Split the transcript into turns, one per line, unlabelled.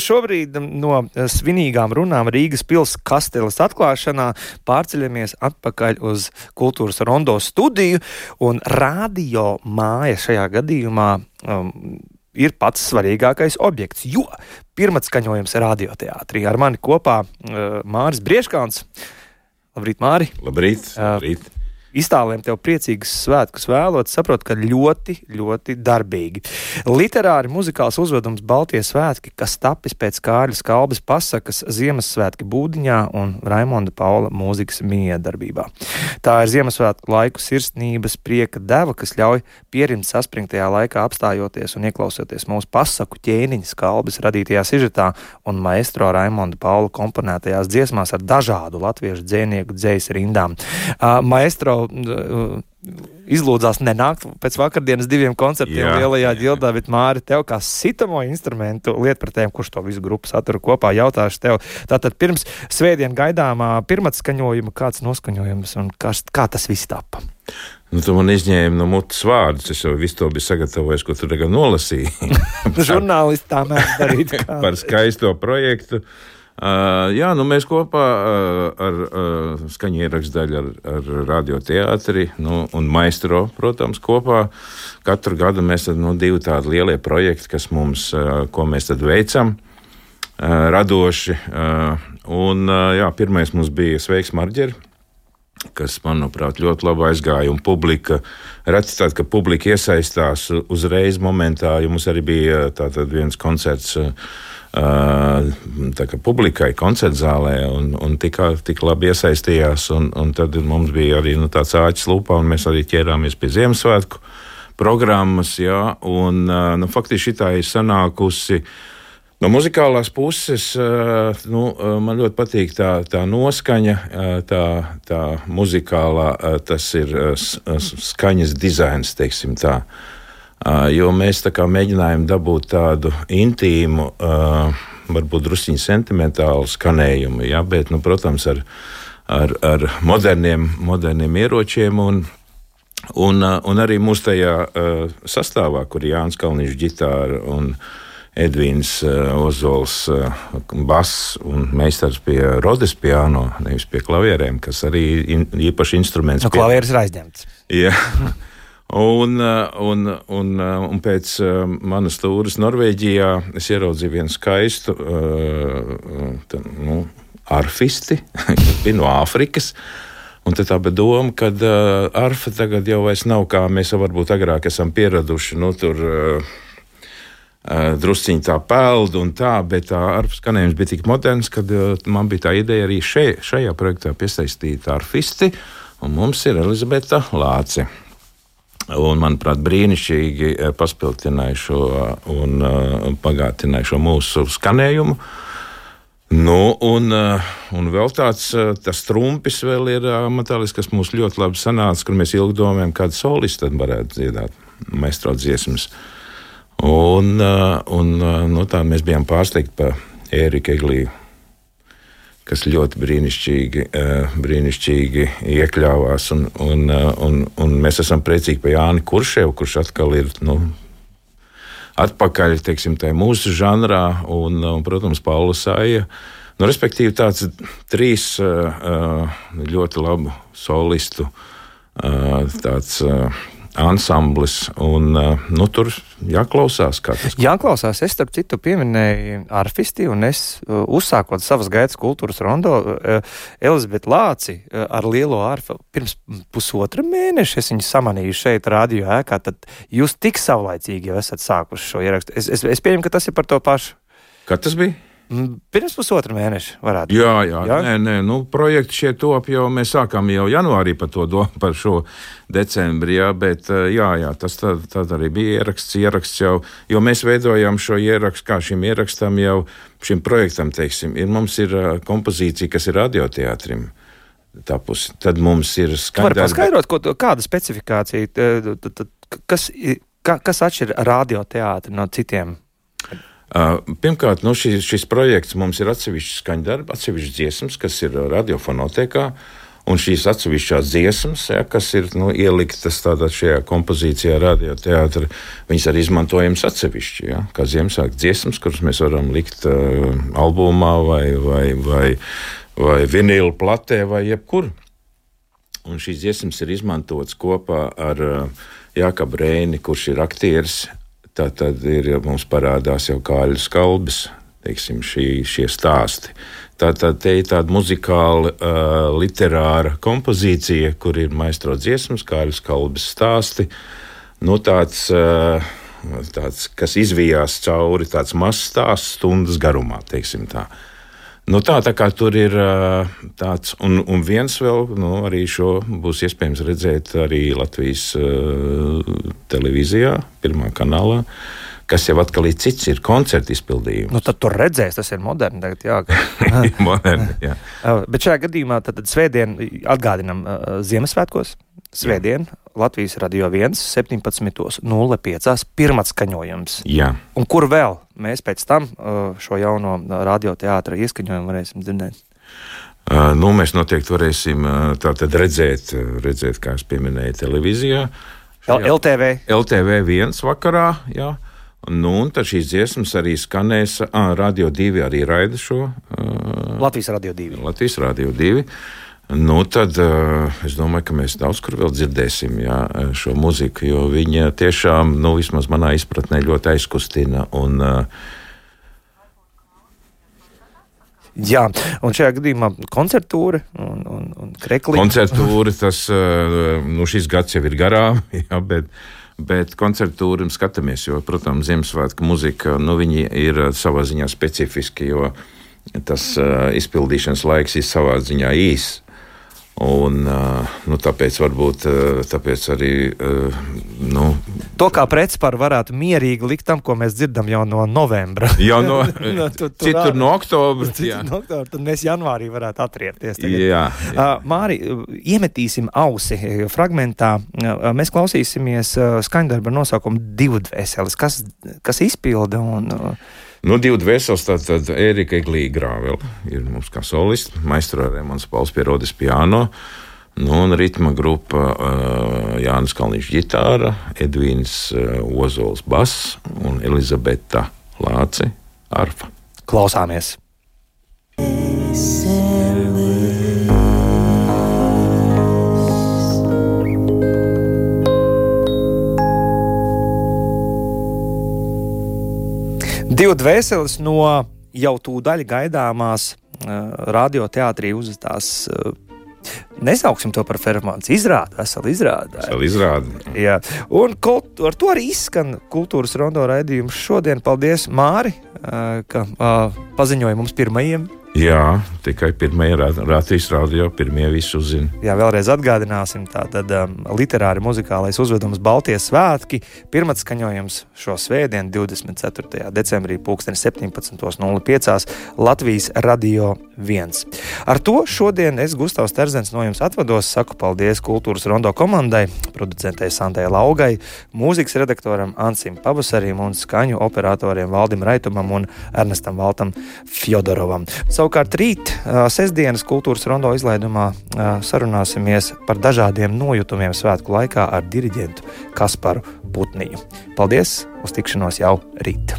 Šobrīd no svinīgām runām Rīgas pilsētas kasteles atklāšanā pārceļamies atpakaļ uz kultūras rondo studiju, un radio māja šajā gadījumā um, ir pats svarīgākais objekts, jo pirmais skaņojums ir radioteātrī. Ar mani kopā uh, Māris Brieškāns. Labrīt, Māri!
Labrīt! labrīt. Uh,
iztāliem tev priecīgus svētkus vēlot, saprotu, ka ļoti, ļoti darbīgi. Literāri muzikāls uzvedums Baltijas svētki, kas tapis pēc Kārļa Skalbas pasakas Ziemassvētki Būdiņā un Raimonda Paula mūzikas miedarbībā. Tā ir Ziemassvētku laiku sirsnības prieka deva, kas ļauj pierimt saspringtajā laikā apstājoties un ieklausoties mūsu pasaku ķēniņa skalbas radītajā sižetā un maestro Raimonda Paula komponētajās dziesmās ar dažādu latviešu dzēnieku dzējas rindām. Uh, maestro jau izlūdzās nenākt pēc vakardienas diviem koncertiem jā, lielajā ģildā, bet Māri, tev kā sitamo instrumentu lietpratējiem, kurš to visu grupu satura kopā, jautāšu tev. Tātad pirms svētdien gaidāmā pirmā skaņojuma, kāds noskaņojums un kas, kā tas viss tapa?
Nu, tu man izņēmi no mutes vārdus. Es jau visu to biju sagatavojis, ko tu tagad nolasīji.
Žurnālisti tā mēdz darīt.
Par skaisto projektu. Uh, Uh, jā, nu mēs kopā uh, ar uh, skaņu ierakstu daļu, ar, ar radioteātri nu, un maistro, protams, kopā. Katru gadu mēs tad nu, divi tādi lielie projekti, kas mums, uh, ko mēs tad veicam, uh, radoši. Uh, un, uh, jā, pirmais mums bija Sveiks Marģeri kas, manuprāt, ļoti labi aizgāja. Publika, reti tāda, ka publika iesaistās uzreiz momentā, jo mums arī bija tāds viens koncerts publikai koncertzālē un, un tik, tik labi iesaistījās. Un, un tad mums bija arī nu, tāds āķis lupā, un mēs arī ķērāmies pie Ziemassvētku programmas. Jā, un, nu, faktiski šī ir sanākusi. No muzikālās puses nu, man ļoti patīk tā, tā noskaņa, tā, tā muzikālā, tas ir skaņas dizains, teiksim tā. Jo mēs tā kā mēģinājām dabūt tādu intīmu, varbūt drusciņu sentimentālu skanējumu, ja, bet, nu, protams, ar, ar, ar moderniem, moderniem ieročiem. Un, un, un arī mūsu tajā sastāvā, kur ir Jānis Kalniņš ģitāra un Edvīns Ozols bass un meistars pie Rodes piano, nevis pie klavierēm, kas arī in, īpaši instruments.
No klavieres ir aizņemts.
Jā. Un, uh, un, un, uh, un pēc uh, manas stūres Norvēģijā es ieraudzīju vienu skaistu tā, nu, arfisti, kas bija no Āfrikas. Un tā bija doma, ka uh, arfa tagad jau nav kā mēs varbūt agrāk esam pieraduši. Nu, tur, uh, drusciņā tā peld un tā, bet tā arfa skanējums bija tik moderns, ka man bija tā ideja arī še, šajā projektā piesaistīt arfisti, un mums ir Elizabete Lāce un, manuprāt, brīnišķīgi eh, paspildināja šo un uh, pagātināja šo mūsu skanējumu. Nu, un, un vēl tāds trumpis vēl ir metālisks, kas mums ļoti labi sanāca, kur mēs ilgi domājam, kādu solistu tad varētu dziedāt maistro dziesmas. Un, un nu, tā mēs bijām pārsteigti par Ēriku Egliju kas ļoti brīnišķīgi, eh, brīnišķīgi iekļāvās. Un, un, eh, un, un mēs esam priecīgi par Jāni Kurševu, kurš atkal ir. Nu, Atpakaļ teiksim, mūsu žanrā, un, un protams, Paula Sāja. Nu, respektīvi, tāds trīs ļoti labu solistu, tāds ansamblis. Un, eh, nu, tur jāklausās, kā tas.
Jāklausās, es starp citu pieminēju arfisti, un es uh, uzsākot savas gaitas kultūras rondo, uh, Elizabeti Lāci ar lielo arfu pirms pusotra mēneša es viņu samanīju šeit radio ēkā, tad jūs tik savlaicīgi jau esat sākuši šo ierakstu. Es, es, es pieņemu, ka tas ir par to pašu.
Kad tas bija?
Mm, pirms pusotra mēneša varētu
būt. Jā, jā, jā? Nē, nē, nu, projekti šie top jau mēs sākām jau janvārī par to domu, par šo decembrī, jā, bet eh, jā, jā tas tad, tad arī bija ieraksts, ieraksts jau, jo mēs veidojam šo ierakstu, kā šim ierakstam jau, šim projektam, teiksim, ir mums ir eh, kompozīcija, kas ir radioteātrim. Tapus. Tad mums ir
skaidrs. Paskaidrot, ko, kāda specifikācija, kas, kas atšķir radioteātri no citiem
Pirmkārt, nu, šis, šis projekts mums ir atsevišķs skaņdarbi, atsevišķs dziesmas, kas ir radiofonotēkā. Un šīs atsevišķās dziesmas, ja, kas ir nu, ieliktas tādā šajā kompozīcijā, radioteātrī, viņas arī izmantojams atsevišķi. Ja, kā Ziemassvētku dziesmas, kuras mēs varam likt uh, albumā vai, vai, vai, vai vinīlu platē vai jebkur. Un šīs dziesmas ir izmantotas kopā ar uh, Jākabu Reini, kurš ir aktieris. Tā tad ir, mums parādās jau kāļu skalbes, teiksim, šī, šie stāsti. Tātad te ir tāda muzikāla, uh, literāra kompozīcija, kur ir maistro dziesmas, kāļas kalbas stāsti. Nu, tāds, uh, tāds, kas izvijās cauri, tāds mazs stāsts stundas garumā, teiksim tā. Nu, tā, tā kā tur ir tāds, un, un viens vēl, nu, arī šo būs iespējams redzēt arī Latvijas televīzijā, pirmā kanālā. Uh, kas jau atkal ir cits, ir koncerta izpildījums.
Nu, tad tur redzēs, tas ir moderni. Tagad, jā,
moderni jā.
Bet šajā gadījumā tad, tad svētdien atgādinam uh, Ziemassvētkos. Svētdien. Latvijas radio 1, 17.05. pirmā skaņojums.
Jā.
Un kur vēl mēs pēc tam uh, šo jauno radioteātra ieskaņojumu varēsim dzirdēt?
Uh, nu, mēs noteikti varēsim uh, redzēt, redzēt, kā es pieminēju, televīzijā.
Šajā, LTV.
LTV viens vakarā. Jā. Nu, un tad šīs dziesmas arī skanēs. Ah, Radio 2 arī raida šo.
Uh, Latvijas Radio 2.
Latvijas Radio 2. Nu, tad uh, es domāju, ka mēs daudz kur vēl dzirdēsim jā, šo muziku, jo viņa tiešām, nu, vismaz manā izpratnē, ļoti aizkustina. Un, uh,
Jā, un šajā gadījumā koncertūra un, un, un krekli.
Koncertūra, tas, nu, šis gads jau ir garām, jā, bet Bet koncertūru skatāmies, jo, protams, Ziemassvētku muzika nu, ir uh, savā ziņā specifiska, jo tas uh, izpildīšanas laiks ir savā ziņā īss. Un, nu, tāpēc, varbūt, tāpēc arī. Nu,
to kā pretspār varētu mierīgi likt tam, ko mēs dzirdam jau no novembra.
jau no, no, tu, tu citur no oktobra.
Citur no oktobra tad mēs janvārī varētu atriepties.
Tagad. Jā, jā.
Māri, iemetīsim ausi fragmentā. Mēs klausīsimies skaņdarba nosaukumu divu dvēseles, kas, kas izpilda un. Uh,
Nu, divi dvēseles, tad, tad Erika Eglīga Grāvela ir mums kā solists, maistro Remons Pauls Pierodis piano. Nu, un ritma grupa uh, Jānis Kalniņš ģitāra, Edvīns uh, Ozols bass un Elizabeta Lāci arfa.
Klausāmies! Divu dvēseles no jau tūdaļ gaidāmās uh, radioteātrī uzstās. Uh, Nesauksim to par performanci. Izrāda, veseli izrāda.
Veseli izrāda.
Jā, un kult, ar to arī izskan kultūras rondo raidījums šodien. Paldies, Māri, uh, ka uh, paziņoja mums pirmajiem
Jā, tikai pirmie rādīs radio, pirmie visi uzzina.
Jā, vēlreiz atgādināsim, tātad um, literāri muzikālais uzvedums Baltijas svētki. Pirmats skaņojums šo svētdienu, 24. decembrī, 17.05. Latvijas radio 1. Ar to šodien es, Gustavs Terzens, no jums atvados. Saku paldies kultūras rondo komandai, producentei Sandai Laugai, mūzikas redaktoram Ansim Pavasarim un skaņu operatoriem Valdim Raitumam un Ernestam Valtam Fjodorovam. Savukārt rīt, sestdienas kultūras rondo izlaidumā, sarunāsimies par dažādiem nojutumiem svētku laikā ar diriģentu Kasparu Putniņu. Paldies! Uz tikšanos jau rīt!